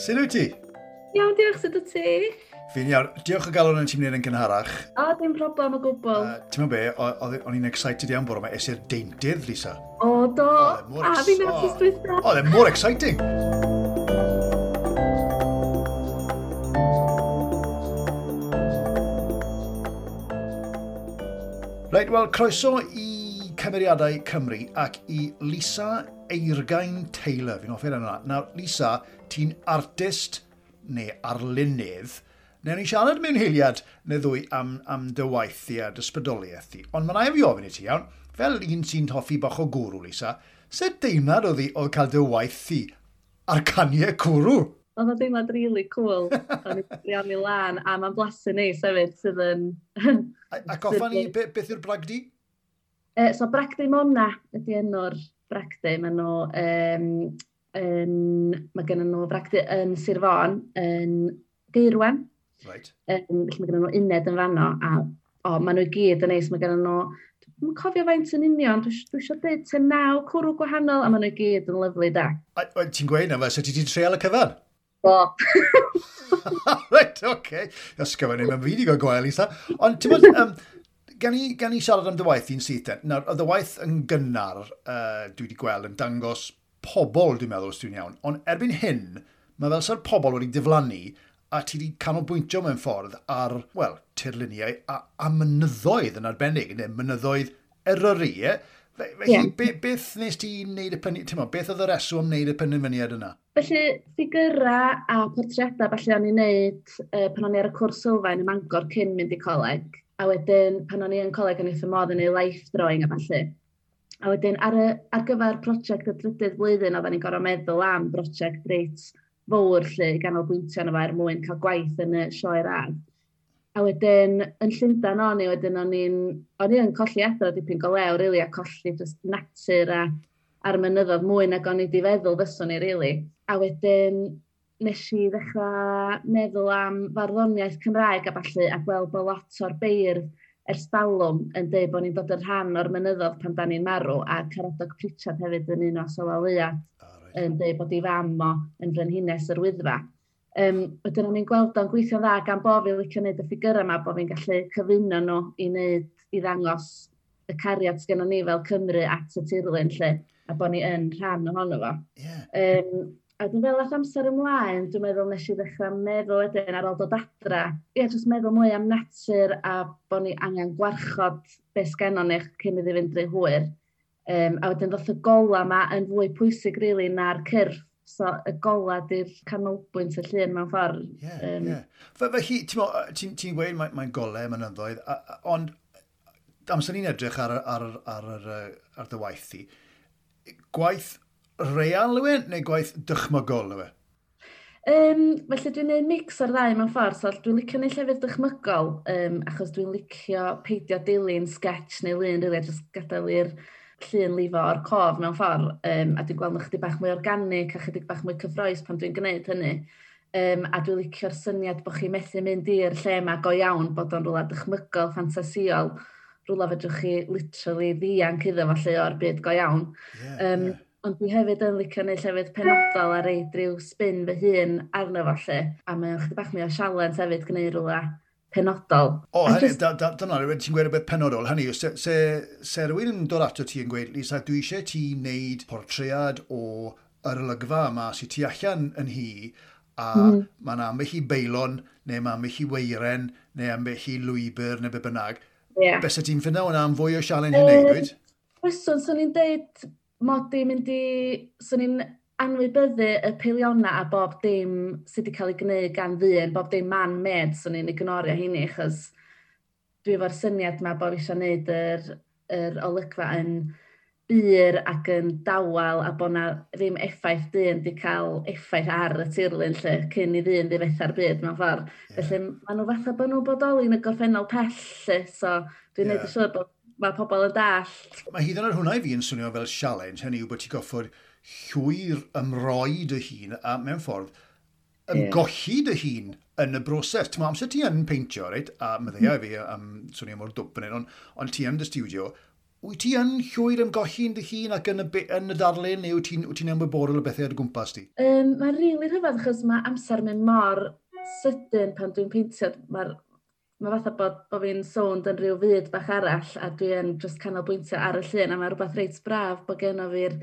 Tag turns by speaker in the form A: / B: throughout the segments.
A: Sut wyt ti?
B: Iawn, diolch, sut wyt ti?
A: Fi'n iawn. Diolch o galon yn ti'n mynd yn gynharach.
B: O, dim problem o gwbl.
A: Uh, ti'n mynd be, o'n i'n excited iawn bore yma, es i'r deintydd, Lisa.
B: O, do.
A: O, e mor,
B: a fi'n meddwl sy'n
A: O, Oedd e mor exciting. Reit, wel, croeso i cymeriadau Cymru ac i Lisa Eirgain Taylor. Fi'n offer yna. Nawr, Lisa, ti'n artist neu arlunydd. Newn ni siarad mewn hiliad neu ddwy am, am dy waith i a dy sbydoliaeth di. Ond mae'n rai fi ofyn i ti iawn, fel un sy'n hoffi bach o gwrw, Lisa, sut deimlad oedd o cael dy waith ti ar caniau cwrw?
B: Oedd o deimlad really cool. O'n i'n i lan, a mae'n blasu ni sefyd sydd yn...
A: Ac offa ni, be, beth yw'r bragdi?
B: E, so, bragdi mona ydy enw'r bragdi. Mae nhw... Um, yn, mae gen nhw bragdi yn Sir Fôn, yn Geirwen.
A: Right.
B: Um, e, mae gen nhw uned yn fanno, a o, mae nhw i gyd yn neis, mae gen nhw Dwi'n cofio faint yn union, dwi eisiau dweud, ti'n naw cwrw gwahanol, a maen nhw i gyd yn lyflu da.
A: Ti'n gweud na fe, so ti wedi treol y cyfan?
B: bob.
A: right, oce. okay. Ysgyfan ni, mae'n fi wedi gael gwael i sa. Ond ti'n bod, um, gan i, gan i siarad am dy waith i'n syth den, nawr, oedd y waith yn gynnar uh, dwi wedi gweld yn dangos pobl, dwi'n meddwl, os dwi'n iawn. Ond erbyn hyn, mae fel sa'r pobl wedi diflannu a ti wedi canolbwyntio mewn ffordd ar, wel, tirluniau a, a mynyddoedd yn arbennig, neu mynyddoedd eryri, e? Fe, Felly,
B: yeah.
A: be, beth nes ti wneud y penny... Ti'n beth oedd y reswm wneud y penderfyniad yna?
B: Felly, ffigurau a portreadau falle o'n i'n neud uh, pan o'n i ar y cwrs sylfaen y Mangor cyn mynd i coleg. A wedyn, pan o'n i yn coleg, o'n i wrth modd yn ei life drawing a falle. A wedyn, ar, y, ar gyfer prosiect y drydydd blwyddyn, oedden ni'n gorau meddwl am brosiect reit fawr lle i ganolbwyntio yna fo er mwyn cael gwaith yn y sioe rad. A wedyn, yn Llundain o'n i, wedyn o'n i'n on i colli adro dipyn go lew, really, a colli just natur a a'r mynyddodd mwy nag o'n i wedi feddwl fyswn i. Really. A wedyn nes i ddechrau meddwl am farddoniaeth Cymraeg a falle, a gweld bod lot o'r beirdd ers dalwm yn dweud bod ni'n dod yn rhan o'r mynyddodd pan da ni'n marw, a Caradog Pritchard hefyd yn un o sylwaluad
A: oh, right.
B: yn dweud bod i fam o yn frenhines yr wyddfa. Um, wedyn o'n i'n gweld o'n gweithio dda gan bo fi licio wneud y ffigurau yma, bod fi'n gallu cyfuno nhw i wneud, i ddangos y cariad sgynnon ni fel Cymru at y tirlun lle, a bod ni yn rhan ohono fo.
A: Yeah.
B: Um, A dwi'n meddwl ath amser ymlaen, dwi'n meddwl nes i ddechrau meddwl wedyn ar ôl dod adra. Ie, jyst meddwl mwy am natur a bod ni angen gwarchod beth sgenon ni cyn iddi fynd rhy hwyr. Um, a wedyn ddoth y gola yma yn fwy pwysig rili really, na'r cyrff. So y gola di'r canolbwynt y llun mewn ffordd.
A: Ie,
B: yeah,
A: um, yeah. Felly, ti'n ti, ti gweud mae'n mae golau mynyddoedd, ond amser ni'n edrych ar, ar, ar, ar, ar, ar, ar dy waith ti, gwaith real yw e, neu gwaith dychmygol yw e?
B: Um, felly dwi'n gwneud mix o'r ddau mewn ffordd, so dwi'n licio neu llefydd dychmygol, um, achos dwi'n licio peidio dilyn sketch neu lun, rili, a jyst gadael i'r llun lifo o'r cof mewn ffordd, um, a dwi'n gweld na chydig bach mwy organic a chydig bach mwy cyffroes pan dwi'n gwneud hynny. Um, a dwi'n licio'r syniad bod chi methu mynd i'r lle yma go iawn, bod o'n rhywle dychmygol, ffantasiol, rhywle fedrwch chi literally ddianc iddo falle o'r byd go iawn.
A: Yeah,
B: um,
A: yeah
B: Ond dwi hefyd yn licio gwneud llefydd penodol a reid rhyw spin fy hun arno fo lle. A mae o'n chydig bach mwy o sialens hefyd gwneud rhywle penodol.
A: O, oh, just... dyna rhywbeth ti'n gweud y beth penodol. Hynny, se, se, se rhywun yn dod ato ti yn gweud, Lisa, dwi eisiau ti wneud portread o yr olygfa yma sy'n ti allan yn hi, a mm. mae'n ambell i beilon, neu mae'n ambell i weiren, neu ambell i lwybr, neu be bynnag.
B: Yeah.
A: Beth sy'n ti'n ffyna hwnna am fwy o sialen hynny,
B: uh,
A: dweud?
B: Cwestiwn, swn i'n deud mod i'n mynd i... Swn i'n anwybyddu y peiliona a bob dim sydd wedi cael ei gwneud gan ddyn, bob dim man med, swn i'n ignorio hynny, achos dwi efo'r syniad yma bod eisiau gwneud yr, yr olygfa yn byr ac yn dawel a bod na ddim effaith dyn wedi cael effaith ar y tirlun lle cyn i ddyn ddifetha'r byd mewn ffordd. Yeah. Felly maen nhw fatha bod nhw'n bodoli yn y gorffennol pell lle, so dwi'n
A: yeah.
B: neud yn siŵr bod mae pobl yn dallt.
A: Mae hyd yn oed hwnna i fi yn swnio fel challenge, hynny yw bod ti'n goffod llwyr ymroi dy hun a mewn ffordd ymgolli dy hun yn y broses. Ti'n amser ti yn peintio, reit? A meddeiau mm. fi am swnio mor dwp yn un, ond on ti yn dy studio, wyt ti yn llwyr ymgolli'n dy hun ac yn y, yn y darlun, neu wyt ti'n ti ymwybodol o bethau ar y gwmpas ti?
B: Um, mae'n rili really rhyfedd, achos mae amser mynd mor sydyn pan dwi'n peintio. Mae'r mae fatha bod, bod fi'n sownd yn rhyw fyd bach arall a dwi'n just canolbwyntio ar y llun a mae rhywbeth reit braf bod gen o fi'r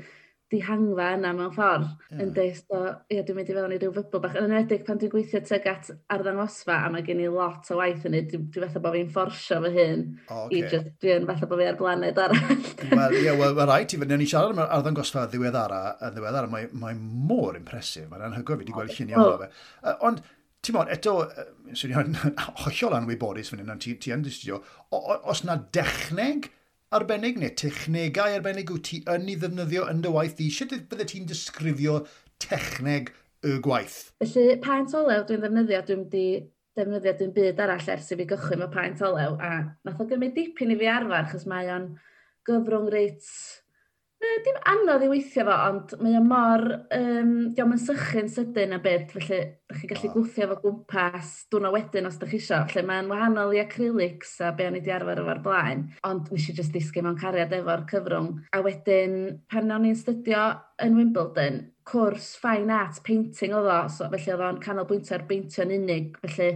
B: dihangfa yna mewn ffordd yeah. yn deud, o, ie, dwi'n mynd i fewn i ryw fybl bach. Yn enwedig pan dwi'n gweithio teg at arddangosfa a mae gen i lot o waith yn ei, dwi'n dwi fatha bod fi'n fforsio fy hun. Oh, okay. I just, dwi'n fatha bod fi ar blaned arall.
A: Wel, ie, wel, mae rhaid i fyny. ni siarad am arddangosfa ddiweddara, yn ddiweddara, mae, mae mor impresif. Mae'n anhygoel fi wedi gweld lluniau oh. o fe. Ond, ti'n bod, eto, swn i'n hollol anwybodus fan hyn, ti, ti yn dystio, os na dechneg arbennig neu technegau arbennig wyt ti yn ei ddefnyddio yn dy waith di, sut bydde ti'n disgrifio techneg y gwaith?
B: Felly, paent olew dwi'n ddefnyddio, dwi'n di defnyddio dwi'n byd arall ers i fi gychwyn o paent olew, a nath o gymryd dipyn i fi arfer, chos mae o'n gyfrwng reit Dim anodd i weithio fo, ond mae o mor, um, diolch yn sychu'n sydyn a beth, felly ydych chi'n gallu gwthio fo gwmpas dwi'n o wedyn os ydych chi eisiau. Felly mae'n wahanol i acrylics a be o'n i di arfer efo'r blaen, ond nes i jyst disgyn mewn cariad efo'r cyfrwng. A wedyn, pan o'n i'n studio yn Wimbledon, cwrs fine art painting oedd o, so felly oedd o'n canolbwyntio ar beintio'n unig, felly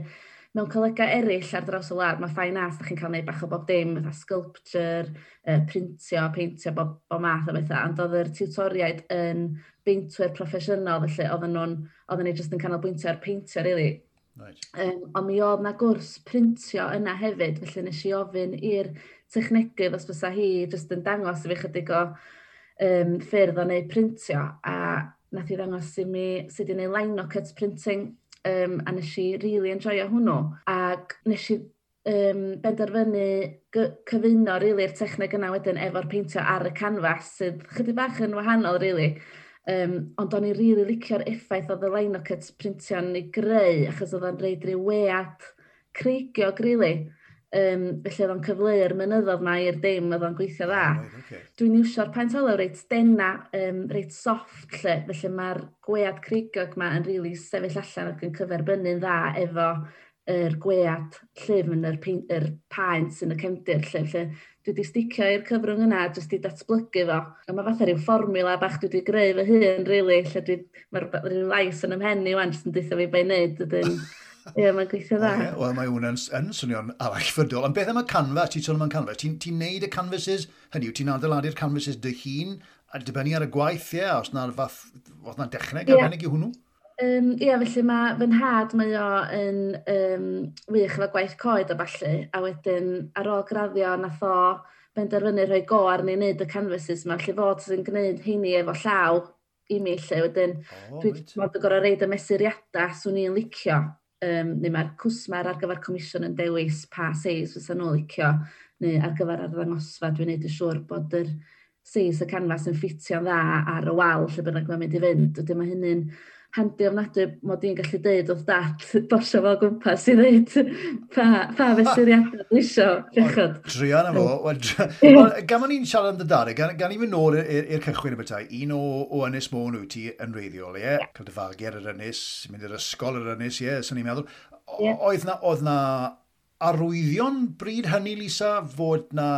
B: mewn colega eraill ar draws y wlad, mae ffain as, da chi'n cael gwneud bach o bob dim, fatha sculpture, uh, printio, peintio, bob, bob math o bethau, ond oedd yr tiwtoriaid yn beintwyr proffesiynol, felly oedden nhw'n, oedden ni jyst yn canolbwyntio ar peintio. Really. Right. Um, ond mi oedd na gwrs printio yna hefyd, felly nes i ofyn i'r technegydd os bysa hi jyst yn dangos i fi chydig o um, ffyrdd o wneud printio, a nath i ddangos i mi sydd wedi gwneud line o cut printing um, a nes i rili really enjoio hwnnw. Ac nes i um, benderfynu cyfuno rili'r really, techneg yna wedyn efo'r peintio ar y canfas sydd chydig bach yn wahanol rili. Really. Um, ond o'n i rili really licio'r effaith oedd y line o cuts printio'n ei greu achos oedd o'n reid rhyw wead creigiog rili. Really um, felly oedd o'n cyfleu'r mynyddodd na i'r dim oedd o'n gweithio dda. Oh, okay. Dwi'n iwsio'r paent olew reit denna, um, reit soft lle, felly mae'r gwead crigog ma yn rili really sefyll allan ac yn cyferbynnu'n dda efo yr gwead llyfn, yr, yr paent sy'n y cefndir lle. Felly dwi wedi sticio i'r cyfrwng yna jyst i datblygu fo. A mae fatha rhyw fformula bach dwi wedi greu fy hun, really, lle dwi, mae'r rhyw lais yn ymhen i wan jyst yn dweud fi be'n neud. Ydyn, Ie, mae'n gweithio dda. Okay,
A: Wel, mae hwnna'n yn swnio'n arallfydol. Ond beth am y canfa? Ti'n sôn am y canfa. Ti'n ti neud y canvases, hynny yw, ti'n adeiladu'r canvases dy hun, a dibynnu ar y gwaith, ie, os na'r fath, os na'n dechneg yeah. arbennig i hwnnw?
B: Um, ie, yeah, felly mae fy nhad mae o yn um, wych efo gwaith coed o falle, a wedyn ar ôl graddio nath o benderfynu rhoi go arni i wneud y canvases yma, lle fod sy'n gwneud heini efo llaw i mi lle, wedyn oh, dwi wedi gorau reid y mesuriadau swn i'n licio um, neu mae'r cwsmer ar gyfer comisiwn yn dewis pa seis fysa nhw'n licio, neu ar gyfer arddangosfa, dwi'n neud yn siŵr bod yr seis y canfas yn ffitio'n dda ar y wal lle bynnag mae'n mynd i fynd. Wedyn mae hynny'n handi ofnadwy mod i'n gallu deud oedd dat bosio fo gwmpas i ddeud pa, pa fesuriadau dwi isio
A: pechod. na fo. Gan o'n i'n siarad am dy darau, gan, gan i fynd nôl i'r cychwyn y bethau, un o, o Ynys Môn wyt ti yn reiddiol, ie? Yeah. Cael Cymdefagu ar yr Ynys, mynd i'r ysgol ar yr Ynys, ie, sy'n ni'n meddwl. Yeah. Oedd na, oedd na arwyddion bryd hynny, Lisa, fod na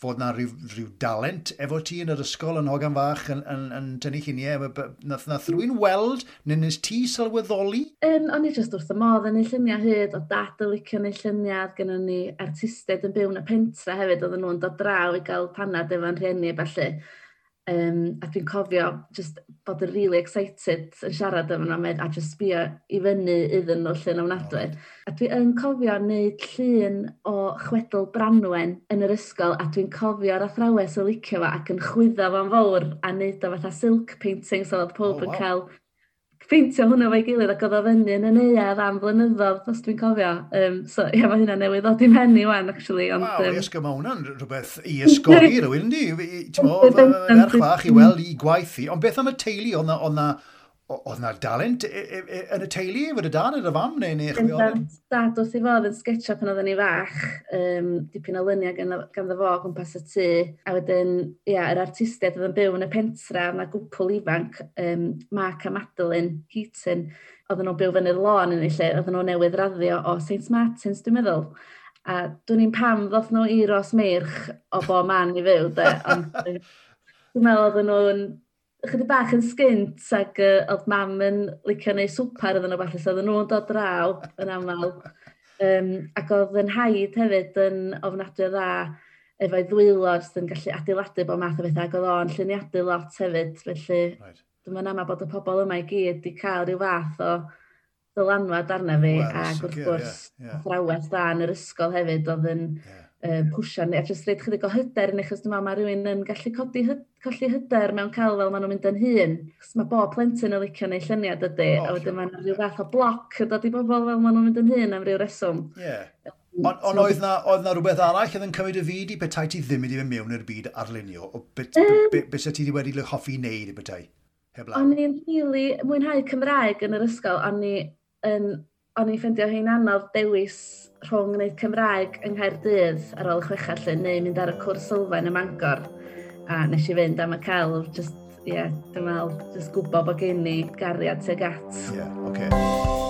A: fod na rhyw, rhyw dalent efo ti yn yr ysgol yn hogan fach yn, yn, yn tynnu lluniau. Nath, nath rwy'n weld, neu nes ti sylweddoli?
B: Um, o'n i jyst wrth y modd yn ei lluniau hyd, o dad o licio neu lluniau, gen ni artistiaid yn byw yn y pentra hefyd, oedden nhw'n dod draw i gael panad efo'n rhieni, falle. Um, a dwi'n cofio just bod yn really excited yn siarad efo nhw a just sbio i fyny iddyn nhw llun ofnadwy. A dwi'n cofio wneud llun o chwedl Branwen yn yr ysgol a dwi'n cofio'r athrawes o licio fo ac yn chwyddo fo'n fawr a wneud o fatha silk painting so oedd pob oh, wow. yn cael ffeintio hwnna fo'i gilydd ac oedd o fyny yn y neuad am flynyddoedd, os dwi'n cofio. Um, so, ie, mae hynna newydd ddod i'n henni wan, actually. Ond,
A: wow, um... esgo, mae hwnna'n rhywbeth i ysgogi rhywun, di. Ti'n mo, ferch fach i weld i gwaith i. Ond beth am y teulu, oedd na, oedd yna dalent yn y teulu, fod y dan yn y fam neu neu chwi o'n? E?
B: Dad wrth i fod yn sgetio pan oedden ni fach, um, dipyn o luniau gan, ganddo fo gwmpas y tŷ, a wedyn, ia, yr artistiaid oedd yn byw yn y pentra, yna gwpl ifanc, um, Mark a Madeline Heaton, oedden nhw'n byw fyny'r lôn yn ei lle, oedden nhw'n newydd raddio o St Martins, dwi'n meddwl. A dwi'n ni'n pam ddoth nhw i Ros Meirch o bo man i fyw, de, ond dwi'n meddwl oedden nhw'n chydig bach yn sgynt ac uh, oedd mam yn licio neu swpar iddyn nhw falle, so oedden nhw'n dod draw yn aml. Um, ac oedd yn haid hefyd yn ofnadwy o dda efo'i ddwylo jyst yn gallu adeiladu bod math o bethau ac oedd o'n lluniadu lot hefyd, felly right. dwi'n ama bod y pobl yma i gyd wedi cael rhyw fath o dylanwad arna fi well, ac wrth gwrs yeah, yeah. athrawes dda yn yr ysgol hefyd oedd yn yeah um, pwysio neu jyst reid chydig o hyder yn achos dwi'n meddwl mae rhywun yn gallu codi hy, colli hyder mewn cael fel maen nhw'n mynd yn hun. Cos mae bob plentyn yn licio neu lluniad ydy, oh, a wedyn mae'n rhyw fath o bloc yn dod i bobl fel maen nhw'n mynd yn hun am ryw reswm.
A: Yeah. Ond on, oedd na, oedd na rhywbeth arall oedd yn cymryd y fyd i betai ti ddim wedi mynd mewn i'r byd arlunio, o beth um, be, be, ti wedi hoffi wneud i betai?
B: O'n i'n rili mwynhau Cymraeg yn yr ysgol, o'n i'n o'n i'n ffeindio hi'n anodd dewis rhwng gwneud Cymraeg yng Nghaerdydd ar ôl y chweched lle, neu mynd ar y cwrs sylfaen y Mangor. A nes i fynd am y celf, just, ie, yeah, dwi'n meddwl, just gwybod bod gen i gariad tuag at.
A: Ie, yeah, oce. Okay.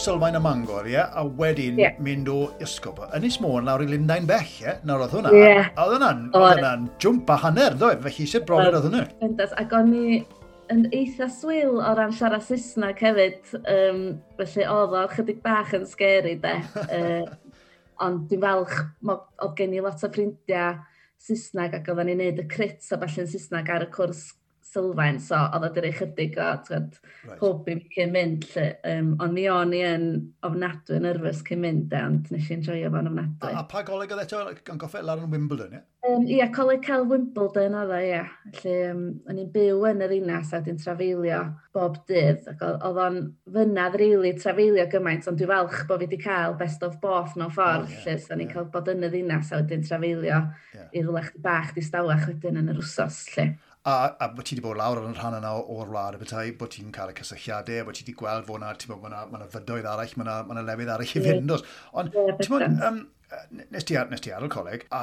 A: Sylfaen y Mangor, ie? Yeah? A wedyn yeah. mynd o Ysgob. Ynys Môn lawr i Lundain Bell, ie? Yeah? Nawr oedd hwnna. Yeah. Oedd hwnna'n hwnna jwmp a hanner, ddoe. Felly sy'n brofiad oedd hwnna.
B: Yndas, ac o'n i yn eitha swyl o ran siarad Saesneg hefyd. Um, felly oedd o chydig bach yn scary, de. uh, ond dwi'n falch, oedd gen i lot o ffrindiau Saesneg ac oedden ni'n neud y crits a falle yn Saesneg ar y cwrs sylfaen, so oedd oedd dyri chydig o, twyd, right. pob i'n cyn mynd, lle, um, ond mi o'n i yn ofnadwy yn nerfus cyn mynd, ond nes i'n joio fo'n ofnadwy.
A: A, a pa goleg oedd eto yn goffi lawr yn Wimbledon, ie?
B: Um, ie, coleg cael Wimbledon oedd o, ie. Felly, um, o'n i'n byw yn yr unas a wedi'n trafeilio bob dydd, ac oedd o'n fynnad rili really, trafeilio gymaint, ond dwi'n falch bod fi wedi cael best of both mewn ffordd, oh, yeah, lle, so o'n i'n yeah. cael bod yn y ddinas a wedi'n trafeilio yeah. i ddylech bach distawach wedyn yn yr wsos, lle.
A: A, a bod ti wedi bod lawr yn rhan yna o'r wlad y bethau, bod ti'n cael y cysylltiadau, bod ti wedi gweld fod yna, ti'n bod, mae yna fydoedd arall, mae yna ma lefydd arall i fynd. Ond, ti'n bod, um, nes ti, nes ti ar y coleg, a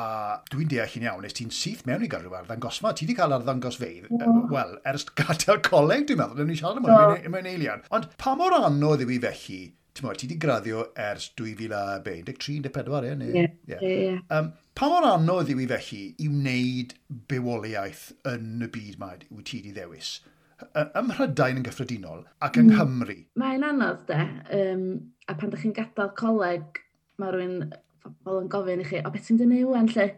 A: dwi'n deall chi'n iawn, nes ti'n syth mewn i gyrru ar ddangosfa, ti wedi cael ar ddangosfeidd, yeah. wel, ers gadael coleg, dwi'n meddwl, dwi'n siarad am hwn, e-, mae'n eiliad. Ond pa mor anodd yw i felly ti'n ti wedi graddio ers 2013-14, ie? Ie, ie. Pa mor anodd yw i felly i wneud bywoliaeth yn y byd mae wyt ti wedi ddewis? Ym Mhrydain yn gyffredinol ac yng mm. Nghymru?
B: Mae'n anodd, de. Um, a pan ydych chi'n gadael coleg, mae rhywun pobl yn gofyn i chi, o beth ti'n dynnu yw'n lle?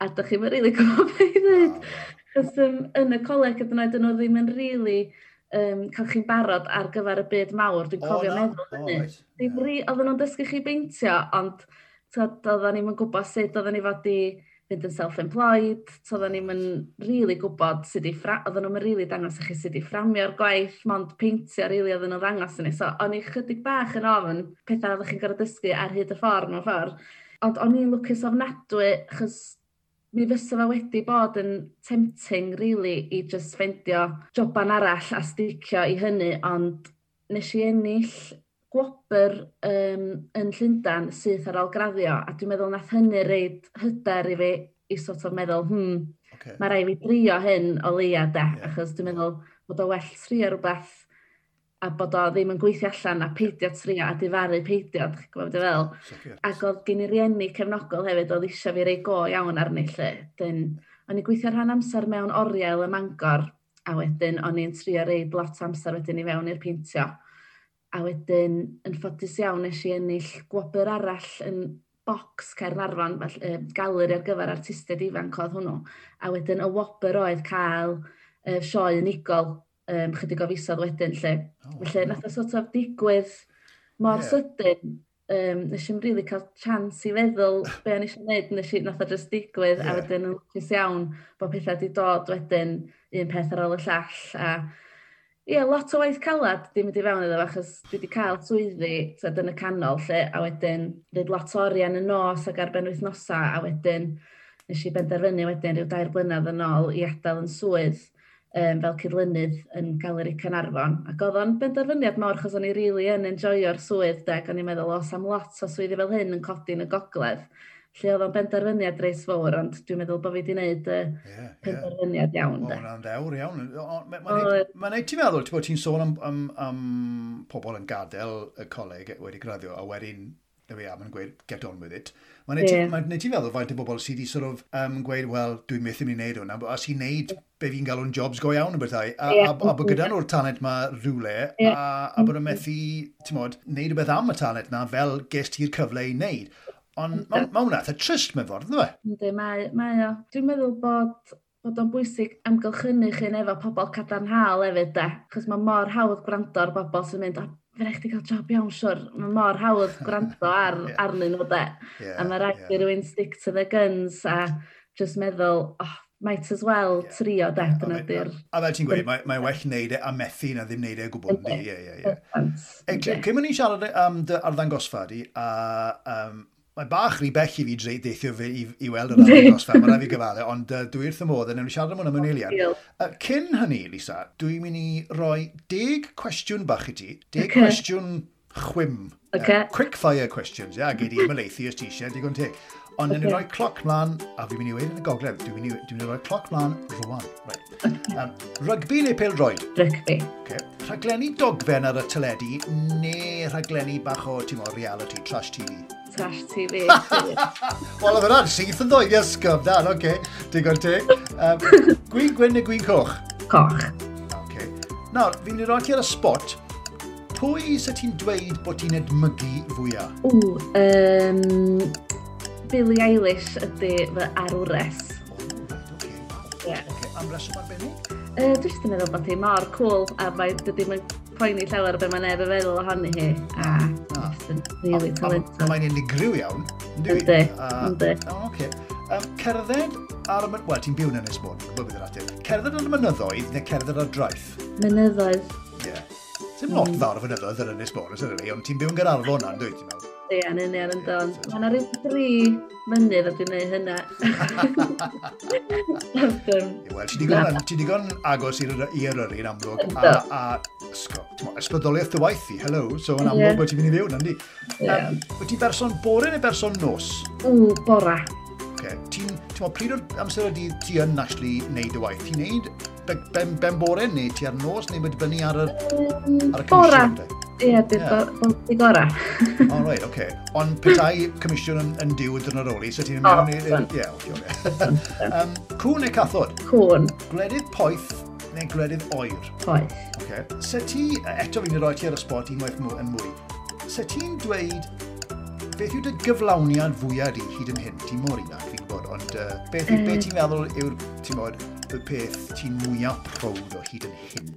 B: A ydych chi'n rili really gwybod beth i ddweud. Cos um, yn y coleg ydyn nhw ddim yn rili... Really um, cael chi'n barod ar gyfer y byd mawr. Dwi'n cofio oh, meddwl hynny. Oh, right. ri, oedden nhw'n dysgu chi beintio, ond oedden ni'n gwybod sut oedden ni fod i fynd yn self-employed, oedden ni'n really gwybod sut i ffra... oedden nhw'n really dangos i chi sut i fframio'r gwaith, mond peintio really oedden nhw'n ddangos yn ni. So, o'n i chydig bach yn ofyn pethau oeddech chi'n gorau dysgu ar hyd y ffordd mewn ffordd. Ond o'n i'n lwcus ofnadwy, chos mi fysa fe wedi bod yn tempting really i just ffendio joban arall a sticio i hynny, ond nes i ennill gwobr um, yn Llundan syth ar ôl graddio, a dwi'n meddwl nath hynny reid hyder i fi i sort of meddwl, hmm, okay. mae rai fi drio hyn o leia de, yeah. achos dwi'n meddwl bod o well trio rhywbeth a bod o ddim yn gweithio allan a peidio trio a difaru peidio, ddech chi'n gwybod fel. Ac oedd gen i rieni cefnogol hefyd oedd eisiau fi rei go iawn arni lle. Dyn, o'n i gweithio rhan amser mewn oriel y mangor a wedyn o'n i'n trio reid lot amser wedyn i fewn i'r peintio. A wedyn, yn ffodus iawn, nes i ennill gwobr arall yn bocs Caernarfon, e, galeri ar gyfer artistiaid ifanc oedd hwnnw. A wedyn y wobr oedd cael e, sioe unigol um, chydig o fisodd wedyn lle. Oh, Felly, nath o sort of digwydd mor yeah. sydyn, um, nes i'n rili really cael chans i feddwl be o'n eisiau gwneud, nes i nath o just digwydd, yeah. a wedyn yn lwcus iawn bod pethau wedi dod wedyn un peth ar ôl y llall, a Ie, yeah, lot o waith calad di mynd i fewn iddo achos dwi wedi cael swyddi tyd, yn y canol lle, a wedyn dweud lot o orian y nos ac ar ben wythnosau, a wedyn nes i benderfynu wedyn rhyw dair blynedd yn ôl i adael yn swydd um, fel cydlynydd yn Galeri Canarfon. Ac oedd o'n benderfyniad mawr, chos o'n i rili really yn enjoyo'r swydd, deg, o'n i'n meddwl, os am lot o swyddi fel hyn yn codi yn y gogledd. Lle oedd o'n benderfyniad reis fawr, ond dwi'n meddwl bod fi wedi gwneud uh, yeah, penderfyniad yeah. iawn.
A: O, na'n dewr iawn. Mae'n neud ti'n meddwl, ti'n ti'n sôn am, am, am pobl yn gadael y coleg wedi graddio, a wedyn there we are, mae'n gweud, get on with it. Mae'n neud, yeah. mae ti feddwl faint o bobl sydd wedi sort of, um, gweud, wel, dwi'n methu mynd i wneud hwnna, a sy'n neud be fi'n galw'n jobs go iawn y bethau, a, yeah. a, a bod gyda nhw'r talent ma rhywle, yeah. a, a bod yn methu, ti'n modd, neud y beth am y talent na fel ges ti'r cyfle i wneud. Ond mae ma hwnna, eitha trist mewn ffordd, dwi? E?
B: Ynddi, mae, mae o. Dwi'n meddwl bod bod o'n bwysig amgylchynu chi'n efo pobl cadarnhaol hefyd, de. Chos mae mor hawdd gwrando ar bobl sy'n mynd, a fe rhaid i gael job iawn, siwr. Mae mor hawdd gwrando ar, yeah. arnyn nhw, de. Yeah, a mae rhaid yeah. i rhywun stick to the guns a just meddwl, oh, might as well yeah. trio, de. Yeah, dyna
A: di'r... A fel ti'n gweud, mae'n mae well wneud e a methu na ddim wneud e gwbl, ynddi? Ie, ie, ie. Cyn ni siarad am dy arddangosfa di, a um, Mae'n bach rhy bell i fi dreid deithio fi i, i weld yr arwydd dros fel, mae'n fi gyfalu, ond uh, dwi wrth y modd yn siarad am hwnna mewn eiliad. Uh, cyn hynny, Lisa, dwi'n mynd i roi deg cwestiwn bach i ti, deg okay. cwestiwn chwim. Okay. Uh, quick fire questions, ia, yeah, gei di ymlaethu os ti eisiau, digon teg. Ond okay. yn rhoi cloc mlaen, a fi'n mynd i weid yn y gogledd, dwi'n mynd i, dwi mynd i roi cloc mlaen rwan. Right. Um, rygbi neu pel roed?
B: Rygbi.
A: Okay. Rhaglenni dogfen ar y teledu neu rhaglenni bach o, ti'n reality, trash TV?
B: trash TV.
A: Wel, oedd yna'n syth yn ddoen, yes, sgwb, dan, oce. Okay. Digon teg. Um, gwyn gwyn neu gwyn coch?
B: Coch.
A: Okay. Nawr, fi'n i roi ti ar y spot. Pwy sy ti'n dweud bod ti'n edmygu fwyaf?
B: O, um, Billie Eilish ydy fy arwres.
A: Oh, yeah. Okay, am reswm arbennig?
B: Uh, Dwi'n meddwl bod hi mor cool a mae dydy mae'n poeni llawer o be mae'n neb yn feddwl ohoni hi. A It's really talented.
A: Mae'n unigryw iawn.
B: Ynddi. Ynddi.
A: Ah, Oce. Oh, cerdded ar y... Wel, ti'n byw yn Ynys Môn, gwybod bydd yr ateb. Cerdded ar y mynyddoedd neu cerdded ar draeth?
B: Mynyddoedd.
A: Ie. Yeah. Dim lot mm. fawr o fynyddoedd yn Ynys Môn, e ond ti'n byw yn gyrarfon na, yn dwi, ti'n meddwl?
B: Ie, yn union yn don. Mae yna rhyw dri mynydd a dwi'n gwneud hynna.
A: Wel, ti digon, agos i'r yrru yn amlwg. A, a ysgo, dy waith i, hello. So yn amlwg bod ti'n mynd i fewn, yndi? Wyt ti berson bore neu berson nos?
B: Ww, bora.
A: Okay. Ti'n, pryd o'r amser y dydd ti yn actually neud y waith? Ti'n neud ben, ben bore neu ti ar nos neu wedi bynnu ar y, ar y
B: comisiwn? Ie, yeah, dwi'n yeah. gorau.
A: o, right, oce. Okay. Ond petai comisiwn yn, yn diw yn yr oli, so ti'n mewn i... Ie, oce. um, cwn neu cathod?
B: Cwn.
A: Gwledydd poeth neu gwledydd oer?
B: Poeth.
A: Okay. Se ti, e, eto fi'n rhoi ti ar y spot unwaith mw, yn mwy, se ti'n dweud beth yw dy gyflawniad fwyaf di hyd yn hyn? Ti'n mor ifanc? gwybod, ond uh, beth, mm. beth ti'n meddwl yw'r, ti'n bod, y peth ti'n mwyaf prowd o hyd yn hyn?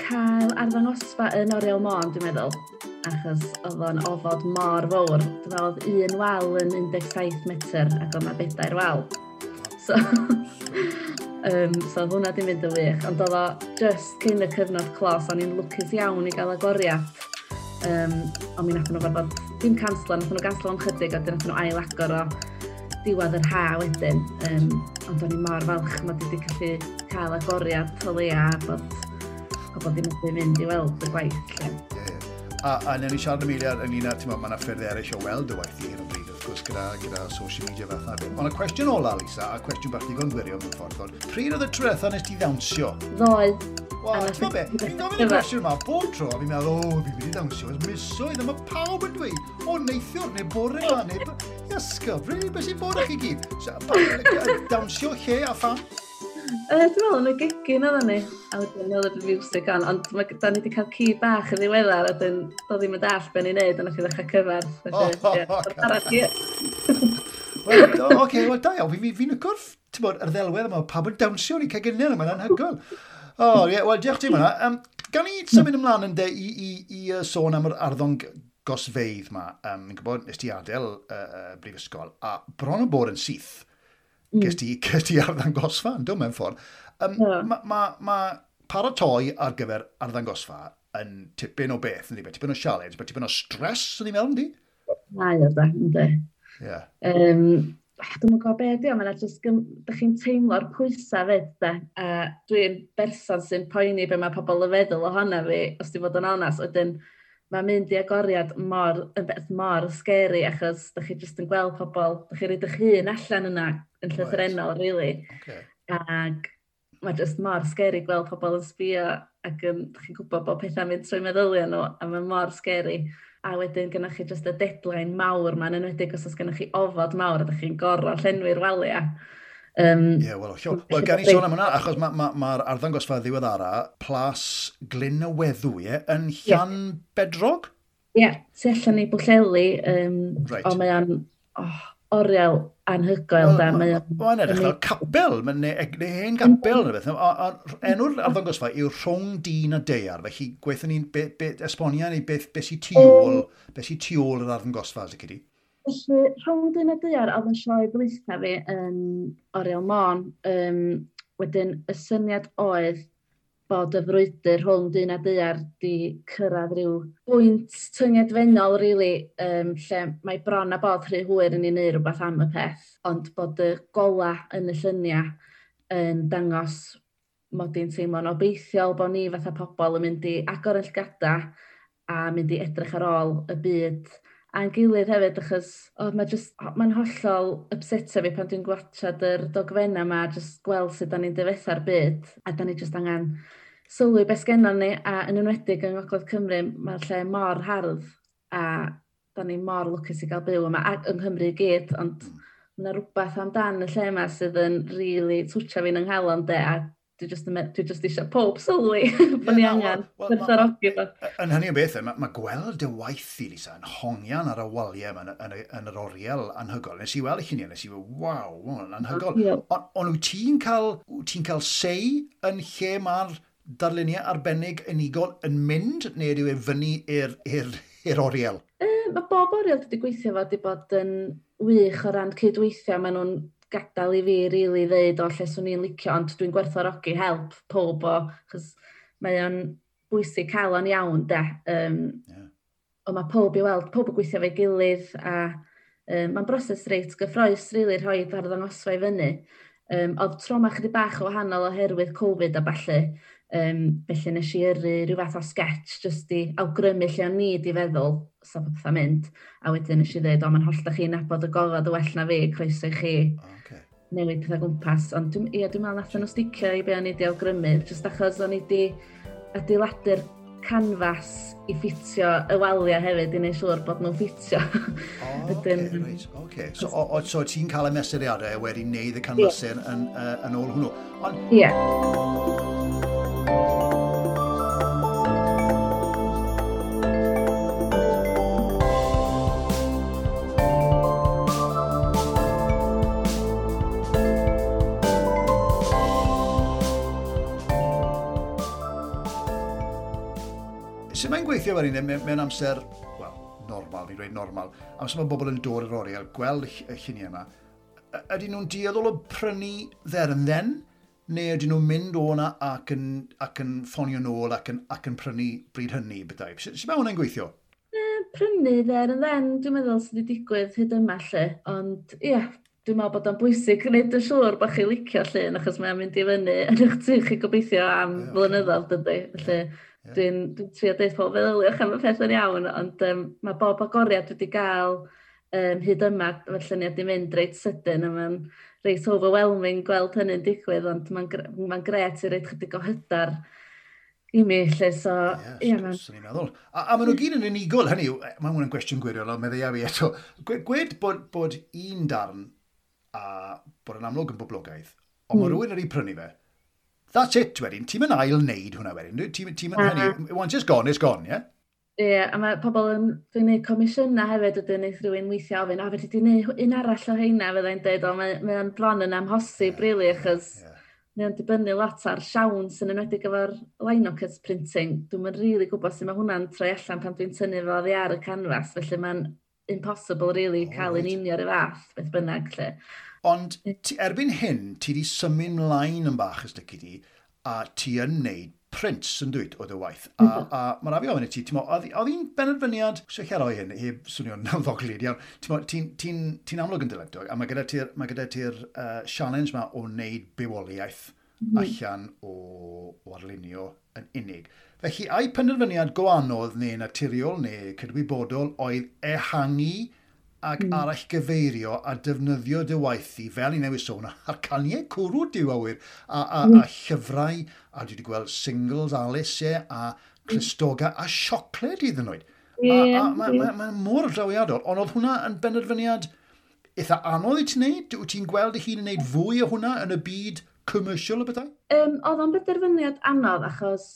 B: Cael arddangosfa yn Oriel Môn, dwi'n meddwl, achos oedd o'n ofod mor fawr. Dwi'n meddwl oedd un wal yn 17 metr ac oedd yna bedair wal. So, um, so hwnna di mynd y wych, ond oedd o just cyn y cyfnod clos, o'n i'n lwcus iawn i gael agoriad. Um, ond mi nath nhw gorfod, dim canslo, nath nhw ganslo am chydig, a dyn nath nhw ail agor o diwedd yr ha wedyn. Um, ond o'n i mor falch mod i wedi gallu cael agoriad o leia bod pobl ddim wedi mynd i weld y gwaith. Lle. Yeah, yeah.
A: A, a newn ni siarad am eiliad ynglyn â, ti'n meddwl, mae yna ffyrdd eraill o weld y waith i hyn o bryd, wrth gwrs, gyda, gyda social media fath na. Ond y cwestiwn ola, Lisa, a cwestiwn bach ddigon gwirio mewn ffordd, ond pryd oedd y tro eitha nes ti ddawnsio?
B: Ddoe.
A: Wel, ti'n meddwl beth, fi'n gofyn y cwestiwn yma, bob tro, a fi'n meddwl, o, fi'n mynd i ddawnsio, ys misoedd, a mae pawb yn dweud, o, neithiwr, neu bore, yma, neu ysgol, really, beth sy'n bod â chi gyd? Dawnsio lle a pham?
B: Uh, dwi'n meddwl yn y gygyn oedd ni, a wedyn oedd y music on, ond da ni wedi cael ci bach yn ddiweddar, a dyn do ddim yn dall be ni'n neud, ond o'ch chi ddechrau cyfar.
A: O, o, o, Oce, wel da iawn, fi'n y gwrff, ti'n bod, yr ddelwedd yma, pa bod dawnsio ni cael gynnil yma'n anhygol. O, ie, wel, diolch ti'n mynd. Um, gan i symud ymlaen yn de i, i, i, sôn am yr arddon gosfeidd ma, um, yn gwybod, nes ti adael uh, brifysgol, a bron o bod yn syth, mm. ges ti, ges ti arddangosfa, yn dod mewn ffordd. Um, yeah. Mae ma, ma paratoi ar gyfer arddangosfa yn tipyn o beth, yn tipyn o sialens, mae tipyn o stres, yn ei meddwl, di?
B: Mae o da, ynddi. Yeah. Um, Dwi'n mwyn gwybod beth ydi o, mae'n just, da chi'n teimlo'r pwysau fyd, da. A dwi'n berson sy'n poeni be mae pobl y feddwl ohono fi, os di fod yn onas, wedyn, mae mynd i agoriad mor, yn beth mor scary achos da chi jyst yn gweld pobl, da chi eich hun allan yna yn llythrenol, right. really. Okay. Ac mae jyst mor scary gweld pobl yn sbio ac um, da chi'n gwybod bod pethau'n mynd trwy meddyliau nhw a mae mor scary. A wedyn gennych chi jyst y deadline mawr ma'n enwedig os oes gennych chi ofod mawr a da chi'n gorfod llenwi'r waliau.
A: Um, yeah, well, siw. Wel, gan i sôn am hwnna, achos mae'r ma, ma, ma arddangosfa ddiweddara, plas glyn y weddw, ie, yn llan yeah. bedrog?
B: Ie, yeah, tu allan i bwlleli, um, right. ond mae o'n oh, oriel anhygoel da.
A: Mae edrych fel capel, neu hen capel neu beth. Enw'r arddangosfa yw rhwng dyn a deiar, felly gweithio ni'n esbonio ni beth, beth sy'n tu ôl, beth sy'n tu ôl yr arddangosfa, sy'n cydi?
B: Felly, rhwng dyn a dyar, oedd yn sioe blaetha fi yn Oriel Môn. Um, wedyn, y syniad oedd bod y frwydr rhwng dyn a dyar di cyrraedd rhyw bwynt tyngedfennol, really, um, lle mae bron a bod rhy hwyr yn ei wneud rhywbeth am y peth, ond bod y gola yn y lluniau yn dangos mod i'n teimlo'n obeithiol bod ni fatha pobl yn mynd i agor y llgadau a mynd i edrych ar ôl y byd a'n gilydd hefyd, achos oedd mae jyst, hollol upseta fi pan dwi'n gwachod yr dogfenna yma, just gweld sut da ni'n dyfetha'r byd, a da ni just angen sylwi beth gennym ni, a yn enwedig yng Ngogledd Cymru, mae'r lle mor hardd, a da ni mor lwcus i gael byw yma, ac yng Nghymru i gyd, ond mae yna rhywbeth amdan y lle yma sydd yn rili really twtio fi'n ynghalon de, a dwi just, dwi just eisiau pob sylwi bod ni angen gwerthorogi fo.
A: Yn hynny o beth, mae ma gweld y waith i Lisa yn hongian ar y waliau yn, yn, yn, yr oriel anhygol. Nes i weld eich lluniau, nes i fe, waw, mae'n anhygol. Ond wyt ti'n cael, ti cael sei yn lle mae'r darluniau arbennig unigol yn mynd, neu ydyw e fyny i'r oriel?
B: E, mae bob oriel wedi gweithio fo wedi bod yn wych o ran cydweithio. Mae nhw'n gadael i fi rili really ddeud o lle swn i'n licio, ond dwi'n gwerthorogi help pob o, chos mae o'n bwysig cael o'n iawn, de. Um, yeah. Ond mae pob i weld, pob yn gweithio fe gilydd, a um, mae'n broses reit gyffroes rili really, rhoi ar ddangosfa i fyny. Um, oedd troma chydig bach o wahanol oherwydd Covid a falle, Um, felly nes i yrru rhyw fath o sketch jyst i awgrymu lle o'n i di feddwl sa pethau mynd. A wedyn nes i ddweud, o, mae'n holl da chi'n nabod y gofod y well na fi, croeso i chi okay. newid pethau gwmpas. Ond dwi, ia, dwi'n meddwl nath nhw sticio i be o'n i wedi awgrymu, jyst achos o'n i wedi adeiladu'r canfas i ffitio y waliau hefyd i wneud siŵr bod nhw'n ffitio.
A: O, oh, okay, right, okay. So, o, o, so ti'n cael y mesuriadau wedi wneud y canfasau yeah. yn, uh, yn ôl hwnnw.
B: Ond... Yeah.
A: Sut mae'n gweithio ar un mewn amser, wel, normal, i dweud normal, amser mae bobl yn dod yr oriel, gweld y lluniau yma, ydy nhw'n dieddol o prynu there and then? neu ydyn nhw'n mynd o na ac yn, ac yn ffonio nôl ac yn, ac yn prynu bryd hynny bydau? Sut mae hwnna'n gweithio?
B: E, prynu dder yn dden, dwi'n meddwl sydd wedi digwydd hyd yma lle, ond ie, yeah, dwi'n meddwl bod o'n bwysig gwneud yn siŵr bod chi licio llun achos mae'n mynd i fyny yn eich tu chi gobeithio am yeah. flynyddoedd dydy. Felly yeah. dwi'n dwi trio dweud pob feddyliwch am y peth yn iawn, ond um, mae bob agoriad wedi cael um, hyd yma, mae'r lluniau wedi mynd reit sydyn a mae'n reit overwhelming gweld hynny'n digwydd, ond mae'n ma gret i reit chydig o hydar i mi, lle, so...
A: Yes, yeah, swn meddwl. A, a maen nhw gyd yn unigol, hynny mae hwn gwestiwn gwiriol, ond meddai fi eto. Gwed bod, bod un darn a bod yn amlwg yn boblogaidd, ond mm. mae rhywun wedi prynu fe, that's it wedyn, ti'n mynd ail wneud hwnna wedyn. Ti'n mynd, hynny, once it's gone, it's gone. Yeah?
B: Ie, yeah, a mae pobl yn, dwi'n gwneud comisiyna hefyd ydyn wneud rhywun weithio ofyn, a fyddi di wneud un arall o heina fyddai'n dweud, o mae, mae o'n bron yn amhosib, yeah, really, achos yeah. mae o'n dibynnu lot ar siawn sy'n enwedig efo'r linocut printing. Dwi'n mynd rili really gwybod sut mae hwnna'n troi allan pan dwi'n tynnu fo ddi ar y canfas, felly mae'n impossible, really, oh, cael right. yn union y fath, beth bynnag, lle.
A: Ond erbyn hyn, ti wedi symud mlaen yn bach ysdygu di, a ti yn neud Prince yn dweud oedd y waith. A, mm -hmm. a, a mae'n afio yn i ti, ti'n oedd hi'n benedfyniad, sy'n lle roi hyn, heb swnio'n nawddoglid iawn, ti'n ti, ti, ti amlwg yn dylentog, a mae gyda ti'r ti uh, challenge ma o wneud bywoliaeth mm allan o, o arlunio yn unig. Felly, a'i penderfyniad go neu naturiol neu cydwybodol oedd ehangu ac mm. arall gyfeirio a defnyddio dy waith i fel i newid sôn, ar caniau cwrw diwawyr a, a, mm. a llyfrau a dwi wedi gweld singles Alice a Clistoga a siocled iddyn nhw. Yeah, a, a mae'n yeah. ma, ma mor drawiadol, ond oedd hwnna yn benderfyniad eitha anodd i ti'n neud? Wyt ti'n gweld i hun yn neud fwy o hwnna yn y byd commercial o bethau?
B: Um, oedd o'n benderfyniad anodd achos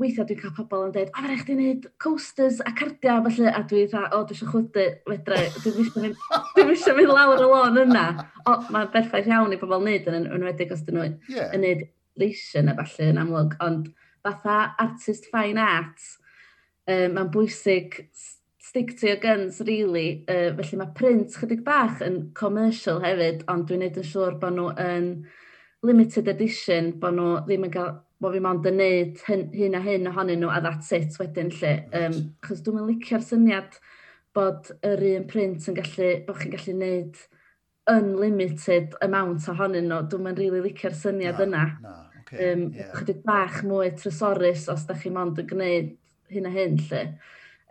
B: weithiau dwi'n cael pobl yn dweud, a fe rhaid chdi wneud coasters a cardiau felly, a dwi dda, o, dwi eisiau chwydu, fedra, dwi'n eisiau mynd lawr y lôn yna. O, mae'n berffaith iawn i pobl wneud yn enwedig os dyn nhw yn yeah. wneud installation a falle yn amlwg, ond fatha artist fine art, um, mae'n bwysig stick to your guns, really. Uh, felly mae print chydig bach yn commercial hefyd, ond dwi'n neud yn siŵr bod nhw yn limited edition, bod nhw ddim yn cael bod fi mond yn neud hyn, hyn a hyn ohonyn nhw a that's it wedyn lle. Um, chos dwi'n licio'r syniad bod yr un print yn gallu, bod chi'n gallu neud unlimited amount ohonyn nhw. Dwi'n rili really licio'r syniad na, yna. Na. Okay, um, yeah. Chydig bach mwy trysorus os da chi mond yn gwneud hyn a hyn lle.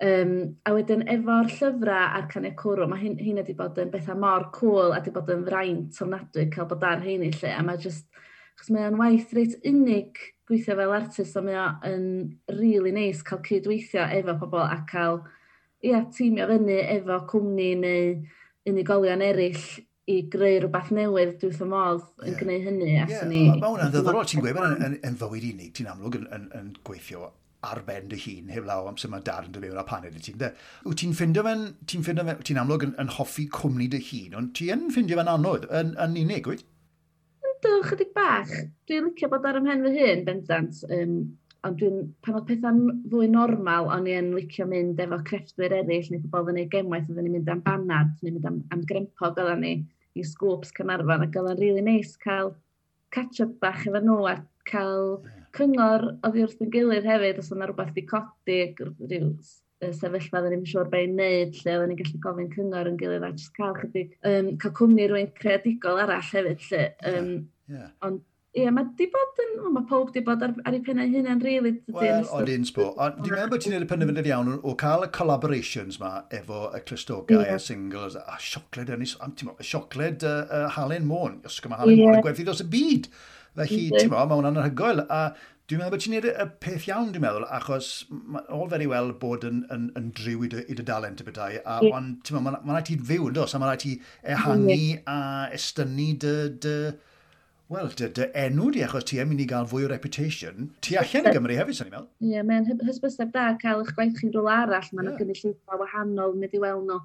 B: Um, a wedyn efo'r llyfrau a'r canu cwrw, mae hyn, hyn wedi bod yn bethau mor cool a wedi bod yn fraint ofnadwy cael bod ar hyn i lle. A mae just, chos mae o'n waith reit unig gweithio fel artist, a mae o'n really neis nice cael cydweithio efo pobl a cael ia, tîmio fyny efo cwmni neu unigolion eraill i greu rhywbeth newydd, dwi wrth y modd yeah. gwneud hynny.
A: Yeah. Ni... Mae hwnna'n ddiddorol, ti'n gweud, yn, yn, yn fywyd unig, ti'n amlwg yn, yn, yn gweithio ar ben dy hun heb law amser mae dar yn dy fewn a paned i ti'n de. Wyt ti'n ffindio fe'n, ti'n ffindio fe'n, ti'n amlwg yn, yn hoffi cwmni dy hun, ond ti'n ffindio fe'n anodd yn, yn unig, wyt?
B: Ynddo, chydig bach. Dwi'n licio bod ar ymhen fy hun, bendant. Um, ond dwi'n, pan oedd pethau'n fwy normal, o'n i'n licio mynd efo crefftwyr eraill, neu pobl yn ei gemwaith, oedden ni'n mynd am banad, neu mynd am, am grempog oedden ni i sgwps Cynarfon ac oedd o'n rili really neis cael catch-up bach efo nhw a cael cyngor oedd wrth yn gilydd hefyd os oedd yna rhywbeth di codi rhyw sefyllfa oedden ni'n siŵr be'n neud lle oedden ni'n gallu gofyn cyngor yn gilydd a jyst cael chydig um, cael cwmni rwy'n creadigol arall hefyd lle. Um, yeah. yeah. Ond Ie, mae di bod yn... Mae pob di bod ar, ar ei pennau hunan, rili.
A: Wel, o'n un sbo. Ond dwi'n meddwl bod ti'n gwneud y penderfyniad iawn o cael y collaborations ma efo y clustogau yeah. a singles a siocled, a siocled uh, uh, Halen Môn. Ysgwm mae Halen yeah. Môn yn gwerthu dros y byd. Felly, ti'n meddwl, mae hwnna'n anhygoel. A dwi'n meddwl bod ti'n gwneud y peth iawn, dwi'n meddwl, achos all very well bod yn, yn, yn driw i dy, i dy dalent y bydau. A, yeah. Ond, ti'n meddwl, mae'n ma rhaid ti fyw, dos, a mae'n rhaid ti ehangu yeah. a estynu dy, dy, dy Wel, dy, dy enw di, achos ti yn mynd i gael fwy o reputation, ti allan i Gymru hefyd, sy'n ei meddwl?
B: Ie, yeah, mae'n hysbysau da cael eich gwaith chi'n rôl arall, mae'n yeah. gynulleidfa wahanol, mynd i weld nhw.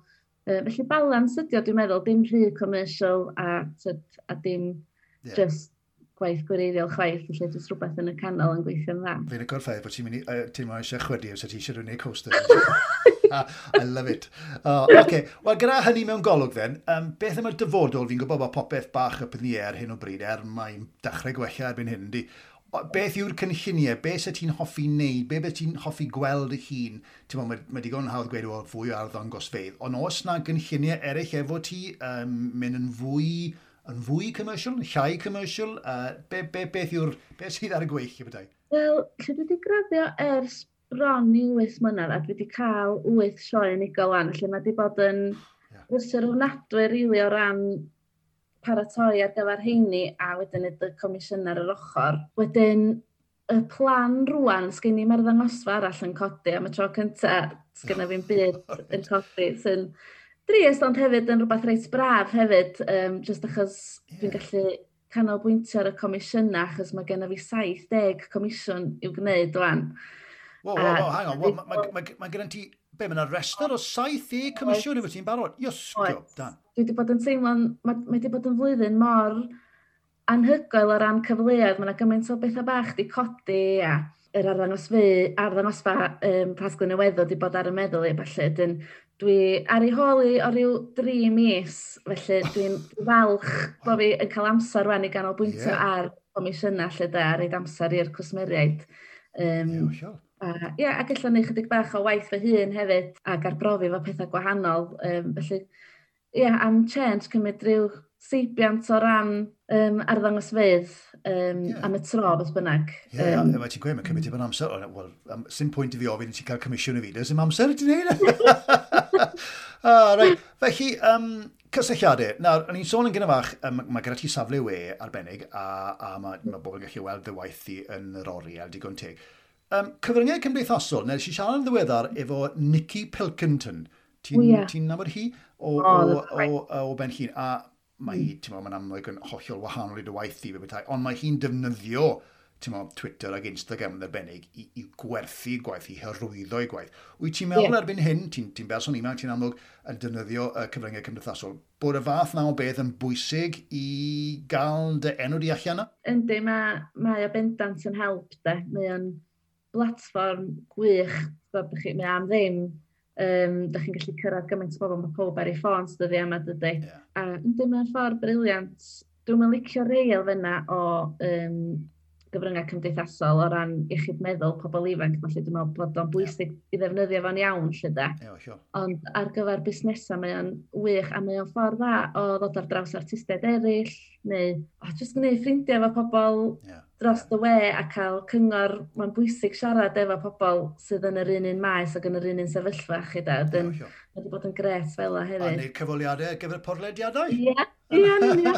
B: Uh, felly balans ydi o, dwi'n meddwl, dim rhy commercial a, tyd, a dim yeah. just gwaith gwreiddiol chwaith, felly jyst rhywbeth yn y canol yn gweithio'n dda.
A: Fi'n y gorffaith bod ti'n mynd i, uh, ti'n mynd eisiau chwedi os ti eisiau rhywun neud coaster. Ah, I love it. Uh, okay. Wel, gyda hynny mewn golwg then, um, beth am y dyfodol, fi'n gwybod bod popeth bach y pethau ni er hyn o bryd, er mae'n dechrau gwella erbyn hyn, di. Beth yw'r cynlluniau? Beth sy'n ti'n hoffi wneud? Beth beth ti'n hoffi gweld y hun? Ti'n mae, mae digon hawdd gweud o fwy o arddon gosfeidd. Ond os na gynlluniau eraill efo ti, um, mynd yn fwy yn fwy commercial, llai commercial, uh, be, be, beth yw'r, beth sydd ar y gweill i bydau?
B: Wel, lle dwi wedi graddio ers bron i 8 mlynedd a dwi wedi cael 8 sioe yn ugo lan, lle mae wedi bod yn yeah. rwysau'r hwnadwy rili o ran paratoi ar gyfer heini a wedyn y comisiynar yr ochr. Wedyn y plan rwan, sgen i mae'r ddangosfa arall yn codi am y tro cyntaf, sgen i fi'n byd yn codi, sy'n drist, ond hefyd yn rhywbeth reit braf hefyd, um, just achos yeah. fi'n gallu canolbwyntio ar y comisiyna, achos mae gen i fi 70 comisiwn i'w gwneud rwan.
A: Yeah Wo, wo, wo, hang on. Mae ma, ma, ma gen ti, be, mae yna rester o 70 comisiwn i fod ti'n barod. Iosgo, dan.
B: Dwi wedi bod yn teimlo'n, mae wedi bod yn flwyddyn mor anhygoel o ran cyfleoedd. Mae yna gymaint o bethau bach di codi a yr arddangosfa, arddangosfa um, tasglu neweddol wedi bod ar y meddwl i, falle. Dyn, dwi ar ei holi o ryw dri mis, felly dwi'n falch bod fi yn cael amser rwan i ganolbwyntio yeah. ar comisiynau lle da, ar ei amser i'r cwsmeriaid. Um,
A: yeah,
B: A, ie, yeah, ac allan ni chydig bach o waith fy hun hefyd ac arbrofi fo pethau gwahanol. Um, felly, ie, yeah, am change cymryd rhyw seibiant o ran um, arddangosfydd um, yeah. am y tro beth bynnag.
A: Ie, yeah,
B: um,
A: mae ti'n gweud, mae cymryd i bod amser. Wel, am, sy'n pwynt i fi ofyn i ti cael comisiwn i fi, does dim amser i ti wneud. E? ah, right. Felly, um, Cysylltiadau. Nawr, o'n i'n sôn yn gynnafach, um, mae gyda ti safle we arbennig a, a mae ma bobl yn gallu weld dy waith di yn yr oriel digon teg. Um, cyfryngau cymdeithasol, nes i siarad yn ddiweddar efo Nicky Pilkington. Ti'n
B: yeah.
A: ti nabod hi o,
B: o,
A: o,
B: right.
A: o, o, o ben llun. A mae hi, hmm. ti'n meddwl, mae'n amlwg yn hollol wahanol i dy waith i, fe bethau. ond mae hi'n defnyddio ti'n meddwl, Twitter ac Instagram yn arbennig i, i gwerthu gwaith, i hyrwyddo i gwaith. Wyt ti'n meddwl
B: yeah.
A: erbyn hyn, ti'n ti berson ifanc, ti'n amlwg yn defnyddio uh, cyfryngau cymdeithasol, bod y fath na o beth yn bwysig i gael dy enw di allan yna?
B: Yndi, mae, mae o bendant yn help, de. Mae o'n blatfform gwych, bod chi, mae am ddim, um, da chi'n gallu cyrraedd gymaint o bobl, mae pob ar ei ffôn dyddi yma dydy.
A: Yeah.
B: A yndi mae'n ffordd briliant, dwi'n mynd licio reil fyna o um, gyfryngau cymdeithasol o ran iechyd meddwl pobl ifanc, felly dwi'n meddwl bod o'n bwysig i ddefnyddio fo'n iawn, lle da.
A: Yeah, sure.
B: Ond ar gyfer busnesau mae o'n wych, a mae o'n ffordd dda o ddod ar draws artistiaid eraill, neu o, jyst gwneud ffrindiau efo pobl
A: yeah
B: dros dy we a cael cyngor, mae'n bwysig siarad efo pobl sydd yn yr un un maes ac yn yr un un sefyllfa chi da. Dyn,
A: mae
B: wedi bod yn gret fel o hefyd.
A: A wneud cyfoliadau ar gyfer porlediadau?
B: Ie, ie, ie.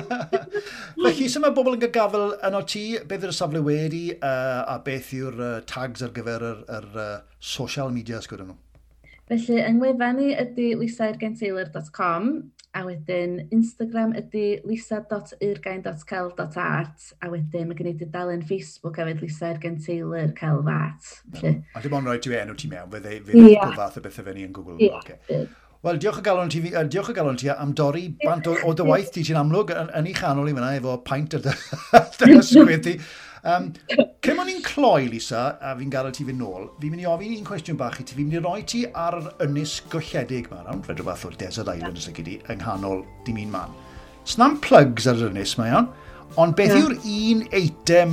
A: Felly, sy'n mae bobl yn gael gafel yno ti, beth yw'r safle wedi uh, a beth yw'r uh, tags ar gyfer yr, yr uh, social media ysgwyd nhw?
B: Felly, yng ngwefan ni ydy wisairgentaylor.com a wedyn Instagram ydy lisa.urgain.cel.art a wedyn mae gen i dudalen Facebook a wedyn Lisa Urgain Taylor Celf Art. No.
A: A dim ond rhaid ti enw ti mewn, fe
B: ddau
A: e- fath o bethau fe ni yn Google.
B: Ie,
A: yeah,
B: okay.
A: Wel, diolch o galon ti, uh, diolch o galon ti am dorri bant o, o dy waith ti ti'n amlwg yn, yn ei chanol i fyna efo paint ar dy dysgwyr ti. Um, Cym o'n i'n cloi, Lisa, a fi'n gadael ti fynd nôl, fi'n mynd i ofyn un cwestiwn bach i ti. Fi'n mynd i roi ti ar yr ynys golledig ma, nawr, rhaid o fath o'r Desert Island yeah. ysig yng nghanol dim un man. Snam plugs ar yr ynys, mae iawn? Ond beth
B: yeah.
A: yw'r un eitem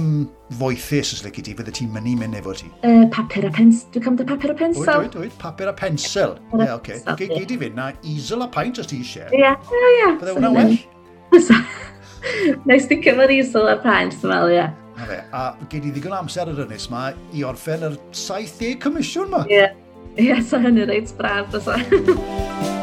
A: foethus os lygu ti, fydde ti'n mynd i mynd efo ti?
B: Uh, papur a pensel. Dwi'n cymryd papur a pensel.
A: Oed, oed. Papur a pensel. Ie,
B: yeah,
A: oce.
B: Okay.
A: Ge, gyd i fynd na, easel a paint os ti eisiau.
B: Ie, ie, ie.
A: Bydde hwnna well?
B: Nes di cyfer easel a pint, dwi'n meddwl, ie.
A: Na fe, a gei di ddigon amser yr ynnes ma i orffen yr 70 comisiwn ma.
B: Ie, yeah. yes, a hynny reit braf, dwi'n